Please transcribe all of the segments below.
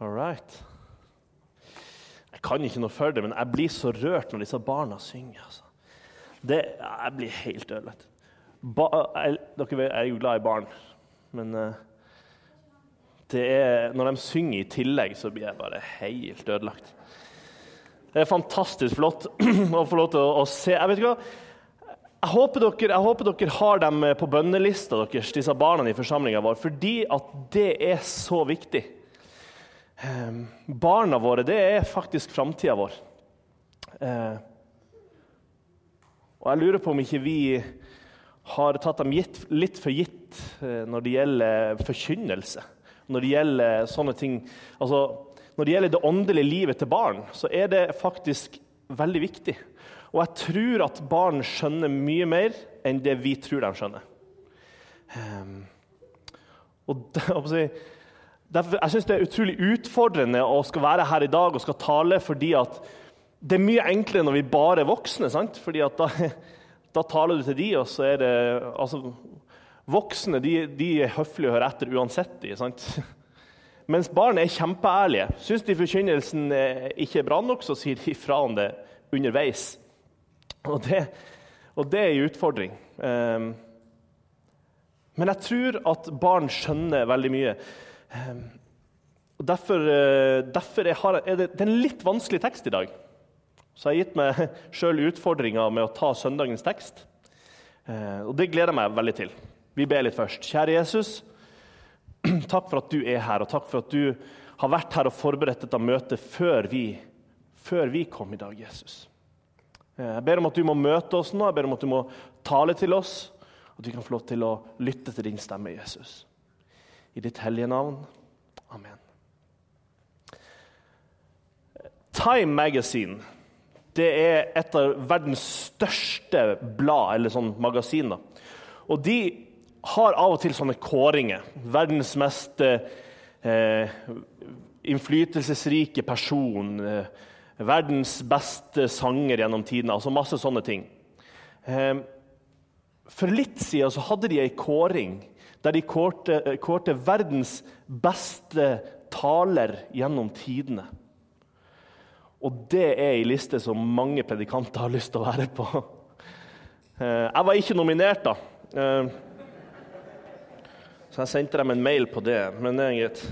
All right. Jeg kan ikke noe for det, men jeg blir så rørt når disse barna synger. Altså. Det, jeg blir helt ødelagt. Dere vet, jeg er jo glad i barn, men det er, når de synger i tillegg, så blir jeg bare helt ødelagt. Det er fantastisk flott å få lov til å, å se. Jeg vet ikke hva, jeg håper, dere, jeg håper dere har dem på bønnelista deres, disse barna i forsamlinga vår, fordi at det er så viktig. Eh, barna våre det er faktisk framtida vår. Eh, og jeg lurer på om ikke vi har tatt dem gitt, litt for gitt eh, når det gjelder forkynnelse. Når det gjelder sånne ting altså, Når det gjelder det åndelige livet til barn, så er det faktisk veldig viktig. Og jeg tror at barn skjønner mye mer enn det vi tror de skjønner. Um, og derfor, Jeg syns det er utrolig utfordrende å skal være her i dag og skal tale fordi at det er mye enklere når vi bare er voksne. sant? Fordi at da, da taler du til de, og så er det altså, Voksne de, de er høflige å høre etter uansett. de, sant? Mens barn er kjempeærlige. Syns de forkynnelsen ikke er bra nok, så sier de ifra om det underveis. Og det, og det er en utfordring. Um, men jeg tror at barn skjønner veldig mye. Um, og Derfor, uh, derfor har, er det, det er en litt vanskelig tekst i dag. Så jeg har gitt meg sjøl utfordringa med å ta søndagens tekst. Uh, og det gleder jeg meg veldig til. Vi ber litt først. Kjære Jesus, takk for at du er her, og takk for at du har vært her og forberedt dette møtet før vi, før vi kom i dag, Jesus. Eh, jeg ber om at du må møte oss nå, jeg ber om at du må tale til oss. At vi kan få lov til å lytte til din stemme, Jesus. I ditt hellige navn. Amen. Time Magazine det er et av verdens største blad, eller sånn magasiner. Og de har av og til sånne kåringer. Verdens mest eh, innflytelsesrike person. Eh, verdens beste sanger gjennom tidene. Altså masse sånne ting. Eh, for litt siden så hadde de ei kåring der de kårte, eh, kårte verdens beste taler gjennom tidene. Og det er ei liste som mange predikanter har lyst til å være på. Eh, jeg var ikke nominert, da. Ehm, så jeg sendte dem en mail på det, men det er greit.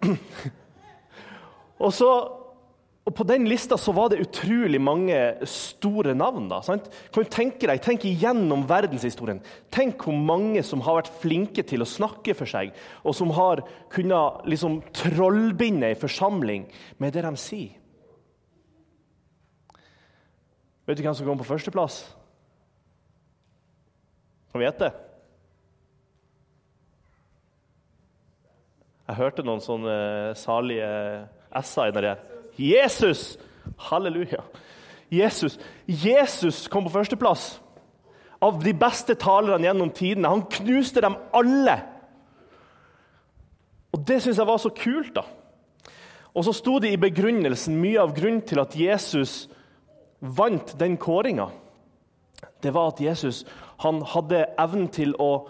Og så og På den lista så var det utrolig mange store navn. da, sant? Kan du tenke deg, Tenk igjennom verdenshistorien. Tenk hvor mange som har vært flinke til å snakke for seg, og som har kunnet liksom trollbinde en forsamling med det de sier. Vet du hvem som kom på førsteplass? Kan vi gjette? Jeg hørte noen sånne salige s-er inni der. Jesus! Halleluja. Jesus, Jesus kom på førsteplass av de beste talerne gjennom tidene. Han knuste dem alle. Og Det syns jeg var så kult. da. Og så sto det i begrunnelsen mye av grunnen til at Jesus vant den kåringa. Det var at Jesus han hadde evnen til å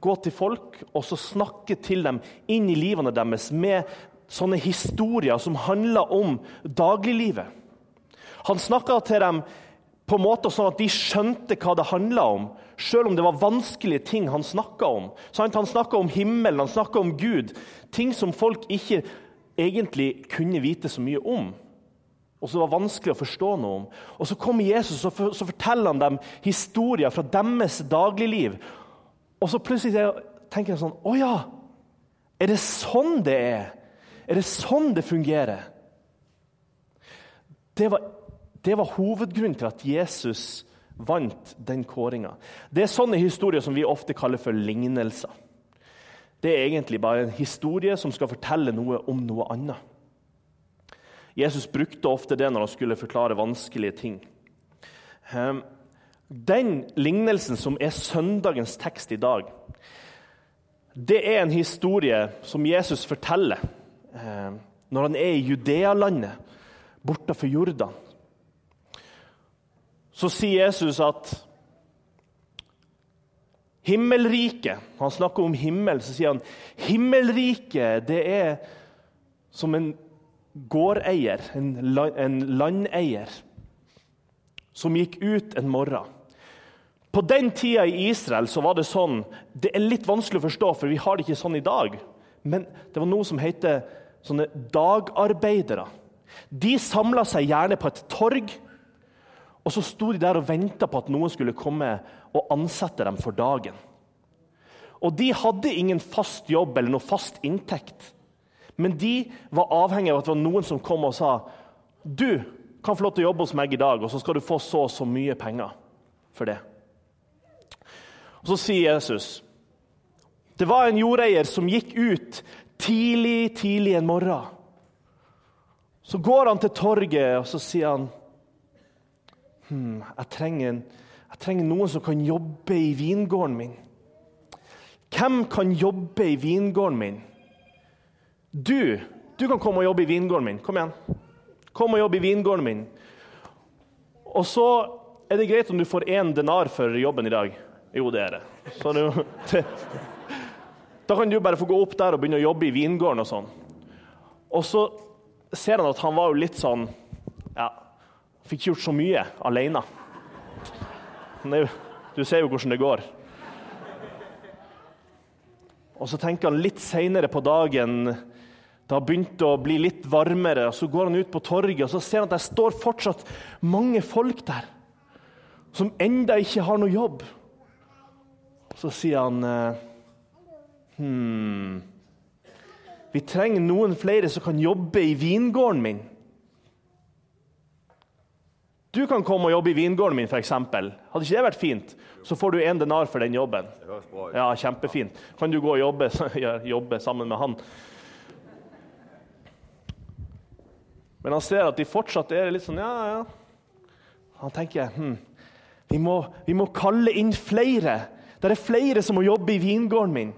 gå til folk og så snakke til dem inn i livene deres med sånne historier som handler om dagliglivet. Han snakka til dem på en måte sånn at de skjønte hva det handla om, selv om det var vanskelige ting han snakka om. Han snakka om himmelen, han snakka om Gud. Ting som folk ikke egentlig kunne vite så mye om. Og som var vanskelig å forstå noe om. Og Så kommer Jesus og så forteller han dem historier fra deres dagligliv. Og så plutselig tenker jeg sånn Å ja! Er det sånn det er? Er det sånn det fungerer? Det var, det var hovedgrunnen til at Jesus vant den kåringa. Det er sånne historier som vi ofte kaller for lignelser. Det er egentlig bare en historie som skal fortelle noe om noe annet. Jesus brukte ofte det når han skulle forklare vanskelige ting. Ehm, den lignelsen som er søndagens tekst i dag, det er en historie som Jesus forteller når han er i Judealandet, bortafor Jordan, så sier Jesus at himmelriket Han snakker om himmel, så sier han himmelriket det er som en gårdeier, en, en landeier, som gikk ut en morgen. På den tida i Israel så var det sånn Det er litt vanskelig å forstå, for vi har det ikke sånn i dag. Men det var noe som heter sånne dagarbeidere. De samla seg gjerne på et torg, og så sto de der og venta på at noen skulle komme og ansette dem for dagen. Og De hadde ingen fast jobb eller noe fast inntekt. Men de var avhengig av at det var noen som kom og sa du kan få lov til å jobbe hos meg i dag, og så skal du få så og så mye penger for det. Og Så sier Jesus det var en jordeier som gikk ut tidlig, tidlig en morgen. Så går han til torget og så sier han hm, jeg, trenger, jeg trenger noen som kan jobbe i vingården min. Hvem kan jobbe i vingården min? Du du kan komme og jobbe i vingården min. Kom igjen. Kom og jobbe i vingården min. Og så er det greit om du får én denar for jobben i dag. Jo, det er det. det, det. Da kan du bare få gå opp der og begynne å jobbe i vingården. Og sånn. Og så ser han at han var jo litt sånn Ja, fikk ikke gjort så mye alene. Du ser jo hvordan det går. Og så tenker han litt seinere på dagen det har begynt å bli litt varmere, og så går han ut på torget og så ser han at det står fortsatt mange folk der som enda ikke har noe jobb. Så sier han hmm, Vi trenger noen flere som kan jobbe i vingården min. Du kan komme og jobbe i vingården min, f.eks. Hadde ikke det vært fint? Så får du én denar for den jobben. Ja, kjempefint. Kan du gå og jobbe, jobbe sammen med han? Men han ser at de fortsatt er litt sånn Ja, ja. Han tenker hm, vi, må, vi må kalle inn flere det er flere som må jobbe i vingården min.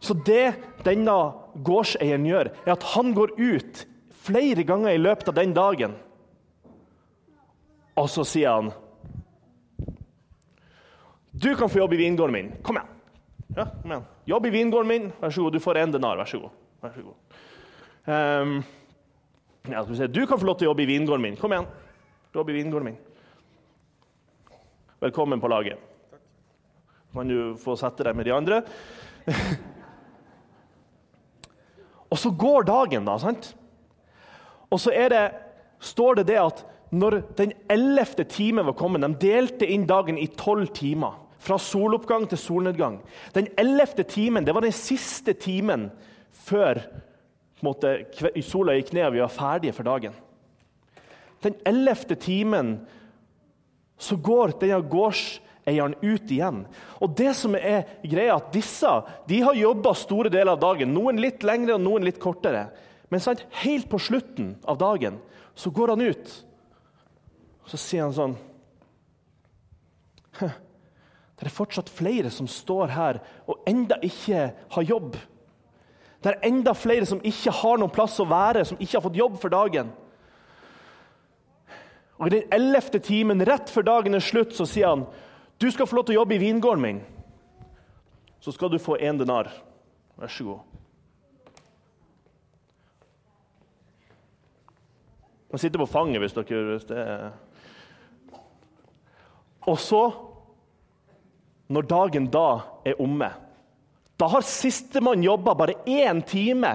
Så det denne gårdseieren gjør, er at han går ut flere ganger i løpet av den dagen. Og så sier han Du kan få jobbe i vingården min. Kom igjen. Ja, kom igjen. Jobb i vingården min. Vær så god. Du får en denar. Vær så god. Vær så god. Um, ja, si, du kan få lov til å jobbe i vingården min. Kom igjen. Jobb i vingården min. Velkommen på laget kan du få sette deg med de andre. og så går dagen, da. sant? Og så det, står det det at når den ellevte timen var kommet De delte inn dagen i tolv timer. Fra soloppgang til solnedgang. Den ellevte timen det var den siste timen før måte, sola gikk ned og vi var ferdige for dagen. Den ellevte timen så går denne gårds eieren ut igjen. Og det som er greia at Disse de har jobba store deler av dagen, noen litt lengre og noen litt kortere. Men sant, helt på slutten av dagen så går han ut. Så sier han sånn Det er fortsatt flere som står her og enda ikke har jobb. Det er enda flere som ikke har noen plass å være, som ikke har fått jobb for dagen. Og I den ellevte timen, rett før dagen er slutt, så sier han du skal få lov til å jobbe i vingården min. Så skal du få én denar. Vær så god. Man sitter på fanget hvis dere hvis det er Og så, når dagen da er omme, da har sistemann jobba bare én time.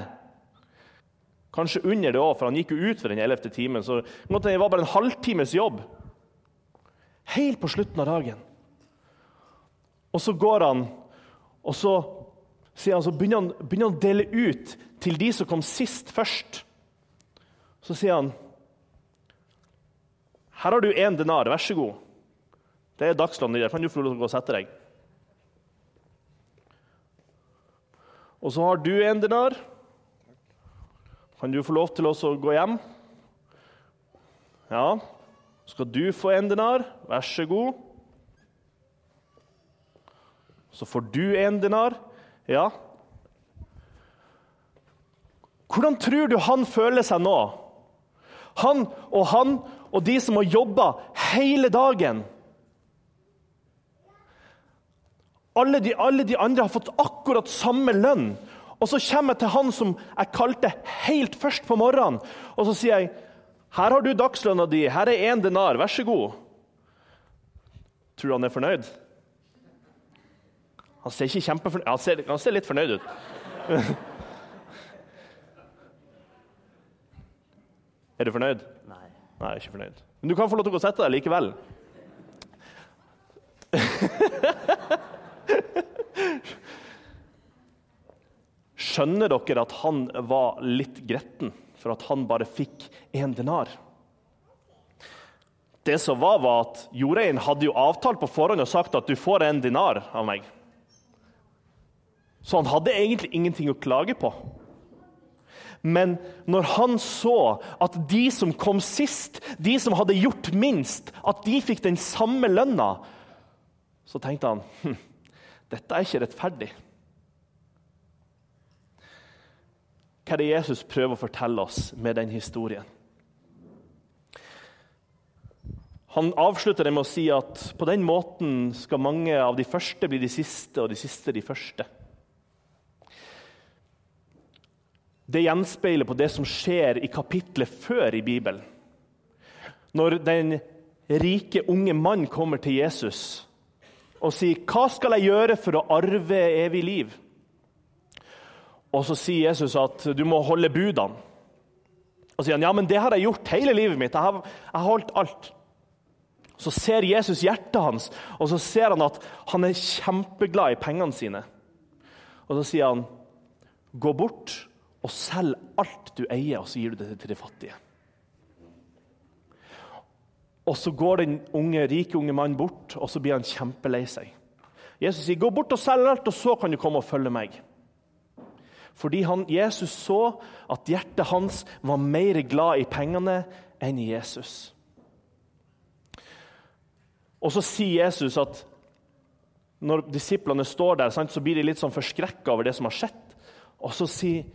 Kanskje under det òg, for han gikk jo ut for den ellevte timen. Så det var bare en halvtimes jobb. Helt på slutten av dagen. Og så går han, og så, han, så begynner, han, begynner han å dele ut til de som kom sist først. Så sier han Her har du én denar, vær så god. Det er dagslandet i det, Kan du få lov til å gå og sette deg? Og så har du en denar. Kan du få lov til å gå hjem? Ja. Skal du få en denar? Vær så god. Så får du en dinar. Ja. Hvordan tror du han føler seg nå? Han og han og de som har jobba hele dagen. Alle de, alle de, andre har fått akkurat samme lønn. Og så kommer jeg til han som jeg kalte helt først på morgenen, og så sier jeg her har du dagslønna di, her er én denar, vær så god. Tror du han er fornøyd? Han ser ikke kjempefornøyd Han ser, han ser litt fornøyd ut. er du fornøyd? Nei. Nei, jeg er ikke fornøyd. Men du kan få lov til å gå og sette deg likevel. Skjønner dere at han var litt gretten for at han bare fikk én denar? Det som var, var at Jordeieren hadde jo avtalt på forhånd og sagt at du får en dinar av meg. Så han hadde egentlig ingenting å klage på. Men når han så at de som kom sist, de som hadde gjort minst, at de fikk den samme lønna, så tenkte han hm, dette er ikke rettferdig. Hva er det Jesus prøver å fortelle oss med den historien? Han avslutter det med å si at på den måten skal mange av de første bli de siste, og de siste de første. Det gjenspeiler på det som skjer i kapitlet før i Bibelen. Når den rike, unge mann kommer til Jesus og sier, 'Hva skal jeg gjøre for å arve evig liv?' Og så sier Jesus at du må holde budene. Og så sier han ja, men det har jeg gjort hele livet mitt. Jeg har, jeg har holdt alt. Så ser Jesus hjertet hans, og så ser han at han er kjempeglad i pengene sine. Og så sier han, gå bort og selg alt du eier, og så gir du det til de fattige. Og så går den unge, rike unge mannen bort, og så blir han kjempelei seg. Jesus sier, gå bort og selg alt, og så kan du komme og følge meg. Fordi han, Jesus så at hjertet hans var mer glad i pengene enn i Jesus. Og så sier Jesus at når disiplene står der, så blir de litt sånn forskrekka over det som har skjedd. Og så sier,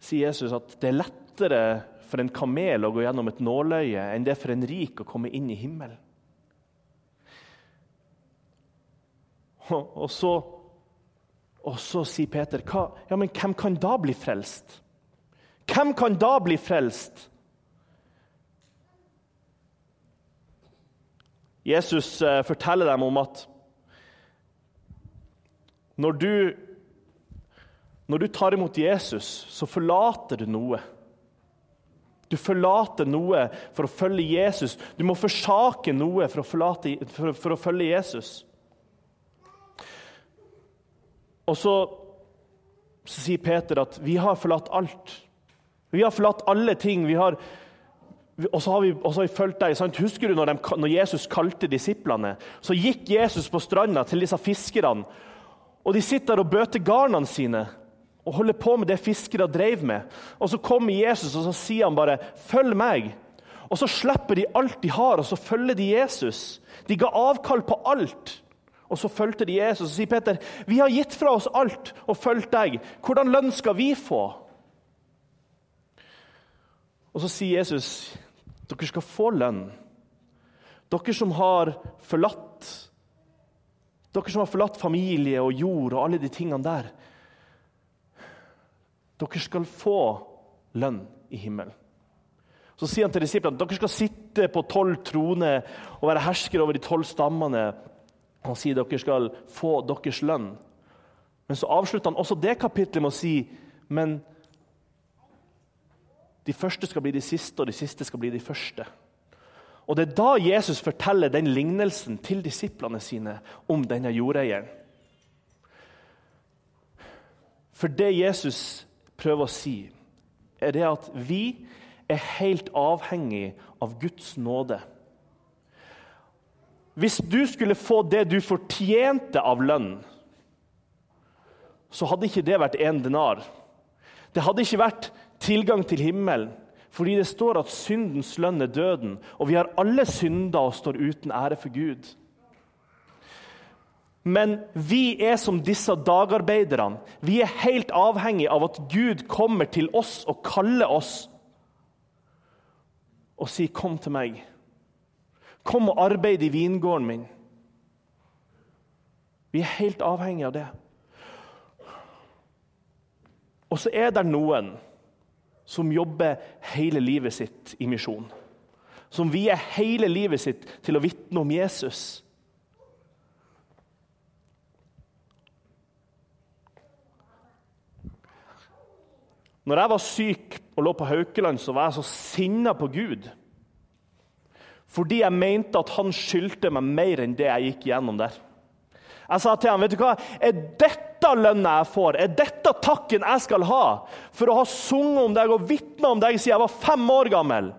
sier Jesus at det er lettere for en kamel å gå gjennom et nåløye enn det er for en rik å komme inn i himmelen. Og så og så sier Peter, ja, men hvem kan da bli frelst? Hvem kan da bli frelst? Jesus eh, forteller dem om at når du, når du tar imot Jesus, så forlater du noe. Du forlater noe for å følge Jesus. Du må forsake noe for å, forlate, for, for å følge Jesus. Og så, så, sier Peter at vi har forlatt alt. Vi har forlatt alle ting. har og så har vi, så har vi fulgt deg. Sant? Husker du når, de, når, Jesus kalte disiplene? Så gikk Jesus på stranda til disse fiskerne. Og de sitter der og bøter garnene sine og holder på med det fiskere drev med. Og Så kommer Jesus og så sier han bare 'følg meg'. Og Så slipper de alt de har, og så følger de Jesus. De ga avkall på alt. Og så fulgte de Jesus og sier Peter, vi har gitt fra oss alt og fulgt deg. Hvordan lønn skal vi få? Og så sier Jesus, dere skal få lønn. Dere som har forlatt dere som har forlatt familie og jord og alle de tingene der. Dere skal få lønn i himmelen. Så sier han til disiplene dere skal sitte på tolv troner og være herskere over de tolv stammene. Han sier dere skal få deres lønn. Men så avslutter han også det kapitlet med å si men de første skal bli de siste, og de siste skal bli de første. Og Det er da Jesus forteller den lignelsen til disiplene sine om denne jordeieren. For det Jesus prøver å si, er det at vi er helt avhengig av Guds nåde. Hvis du skulle få det du fortjente av lønn, så hadde ikke det vært én denar. Det hadde ikke vært tilgang til himmelen, fordi det står at syndens lønn er døden, og vi har alle synda og står uten ære for Gud. Men vi er som disse dagarbeiderne. Vi er helt avhengig av at Gud kommer til oss og kaller oss og sier 'Kom til meg'. Kom og arbeid i vingården min. Vi er helt avhengig av det. Og så er det noen som jobber hele livet sitt i misjon. Som vier hele livet sitt til å vitne om Jesus. Når jeg var syk og lå på Haukeland, så var jeg så sinna på Gud. Fordi jeg mente at han skyldte meg mer enn det jeg gikk gjennom der. Jeg sa til ham, vet du hva? Er dette lønna jeg får? Er dette takken jeg skal ha for å ha sunget om deg og vitna om deg siden jeg var fem år gammel?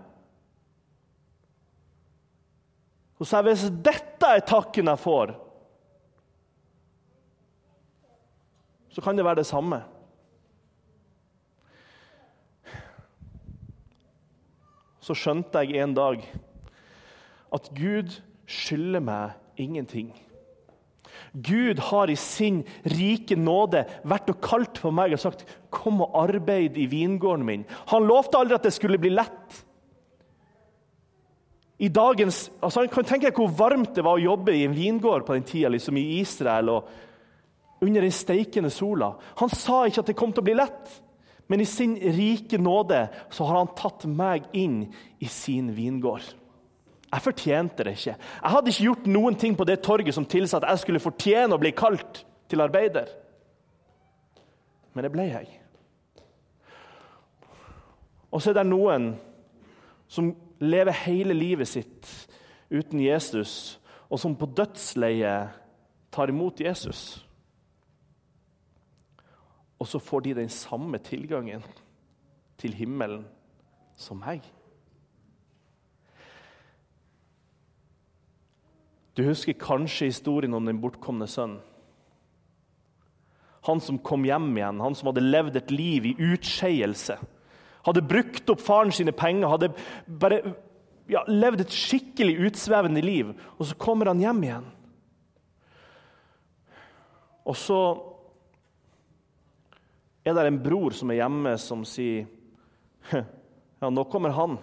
Så sa jeg, hvis dette er takken jeg får, så kan det være det samme. Så skjønte jeg en dag at Gud skylder meg ingenting. Gud har i sin rike nåde vært og kalt på meg og sagt 'Kom og arbeid i vingården min'. Han lovte aldri at det skulle bli lett. I dagens, altså kan tenke hvor varmt det var å jobbe i en vingård på den tida, liksom i Israel og under den steikende sola. Han sa ikke at det kom til å bli lett, men i sin rike nåde så har han tatt meg inn i sin vingård. Jeg fortjente det ikke. Jeg hadde ikke gjort noen ting på det torget som tilsa at jeg skulle fortjene å bli kalt til arbeider. Men det ble jeg. Og så er det noen som lever hele livet sitt uten Jesus, og som på dødsleiet tar imot Jesus. Og så får de den samme tilgangen til himmelen som meg. Du husker kanskje historien om den bortkomne sønnen. Han som kom hjem igjen, han som hadde levd et liv i utskeielse. Hadde brukt opp faren sine penger, hadde bare ja, levd et skikkelig utsvevende liv. Og så kommer han hjem igjen. Og så er det en bror som er hjemme, som sier Ja, nå kommer han.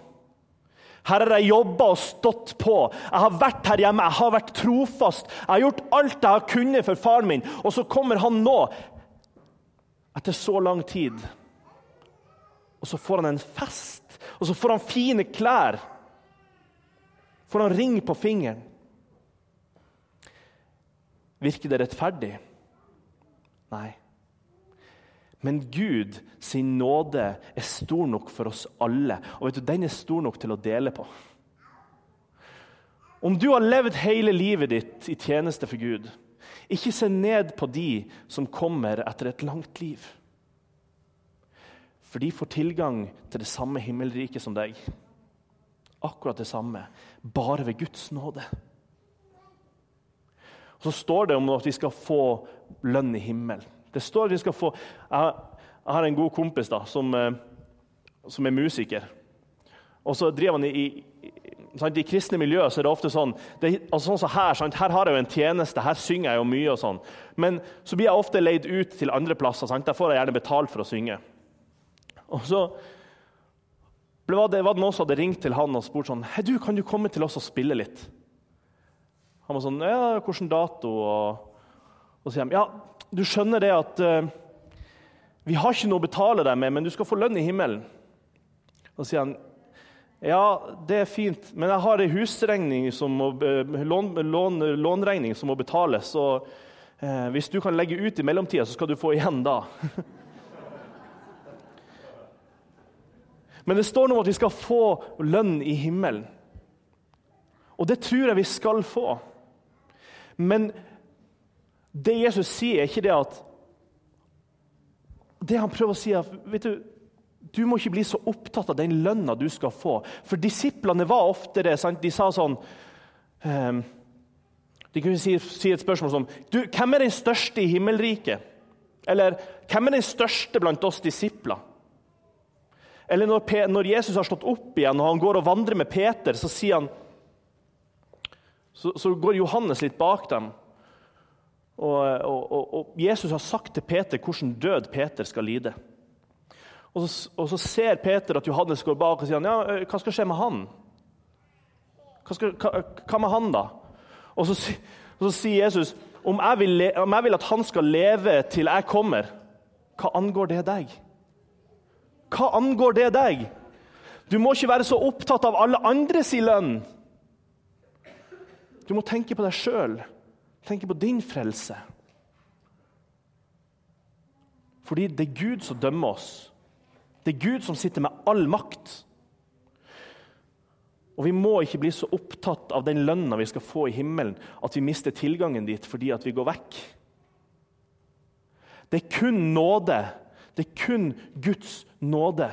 Her har jeg jobba og stått på. Jeg har vært her hjemme, jeg har vært trofast. Jeg har gjort alt jeg har kunnet for faren min, og så kommer han nå, etter så lang tid. Og så får han en fest, og så får han fine klær. Får han ring på fingeren. Virker det rettferdig? Nei. Men Gud sin nåde er stor nok for oss alle, og vet du, den er stor nok til å dele på. Om du har levd hele livet ditt i tjeneste for Gud, ikke se ned på de som kommer etter et langt liv. For de får tilgang til det samme himmelriket som deg. Akkurat det samme, bare ved Guds nåde. Og Så står det om at vi skal få lønn i himmelen. Det står at vi skal få Jeg, har en god kompis da, som, eh, som er musiker. Og så driver han i, i, sant, I kristne miljøer så er det ofte sånn det, altså sånn som her, sant, her har jeg jo en tjeneste, her synger jeg jo mye. og sånn. Men så blir jeg ofte leid ut til andre plasser. Sant? Der får jeg gjerne betalt for å synge. Og så var det, var det noen som hadde ringt til han og spurt sånn Hei, du, kan du komme til oss og spille litt? Han var sånn Ja, hvilken dato? Og, og så sier de ja, du skjønner det at uh, vi har ikke noe å betale deg med, men du skal få lønn i himmelen. Og sier han ja, det er fint, men jeg har ei husregning som må, lån, lån, lånregning som må betales. Og eh, hvis du kan legge ut i mellomtida, så skal du få igjen da. men det står om at vi skal få lønn i himmelen. Og det tror jeg vi skal få. Men det Jesus sier, er ikke det at Det han prøver å si, er vet du, du må ikke bli så opptatt av den lønna du skal få. For disiplene var ofte det. Sant? De sa sånn um, De kunne si, si, et spørsmål som du, Hvem er den største i himmelriket? Eller hvem er den største blant oss disipler? Eller når, når, Jesus har stått opp igjen og han går og vandrer med Peter, så, han, så, så går Johannes litt bak dem. Og, og, og, Jesus har sagt til Peter hvordan død Peter skal lide. Og så, og så ser Peter at Johannes går bak og sier ja, hva skal skje med han? Hva, skal, hva, hva med han, da? Og så, så sier Jesus om jeg, vil, om jeg vil at han skal leve til jeg kommer, hva angår det deg? Hva angår det deg? Du må ikke være så opptatt av alle andres lønn. Du må tenke på deg sjøl, tenke på din frelse. Fordi det er Gud som dømmer oss. Det er Gud som sitter med all makt. Og Vi må ikke bli så opptatt av den lønna vi skal få i himmelen, at vi mister tilgangen dit fordi at vi går vekk. Det er kun nåde, det er kun Guds nåde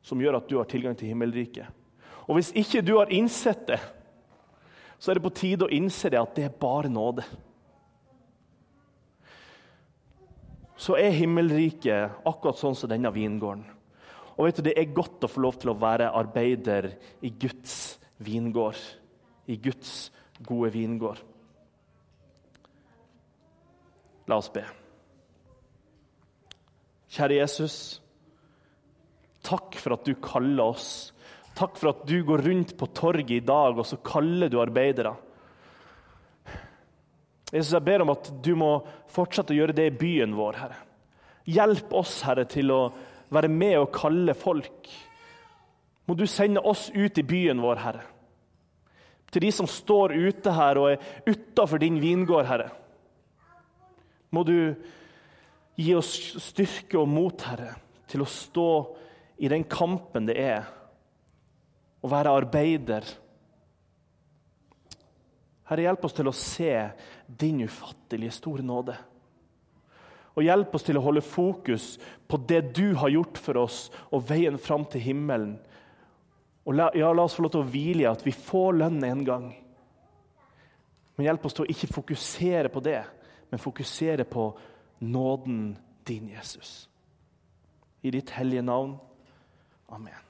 som gjør at du har tilgang til himmelriket. Og Hvis ikke du har innsett det, så er det på tide å innse det at det er bare nåde. Så er himmelriket akkurat sånn som denne vingården. Og vet du, Det er godt å få lov til å være arbeider i Guds vingård. I Guds gode vingård. La oss be. Kjære Jesus, takk for at du kaller oss. Takk for at du går rundt på torget i dag, og så kaller du arbeidere. Jesus, jeg ber om at du må fortsette å gjøre det i byen vår, Herre. Hjelp oss, Herre, til å være med og kalle folk. Må du sende oss ut i byen vår, Herre. Til de som står ute her og er utafor din vingård, Herre. Må du gi oss styrke og mot, Herre, til å stå i den kampen det er å være arbeider. Herre, hjelp oss til å se din ufattelige store nåde. Og hjelp oss til å holde fokus på det du har gjort for oss, og veien fram til himmelen. Og la, ja, la oss få lov til å hvile i at vi får lønn en gang. Men hjelp oss til å ikke fokusere på det, men fokusere på nåden din, Jesus. I ditt hellige navn. Amen.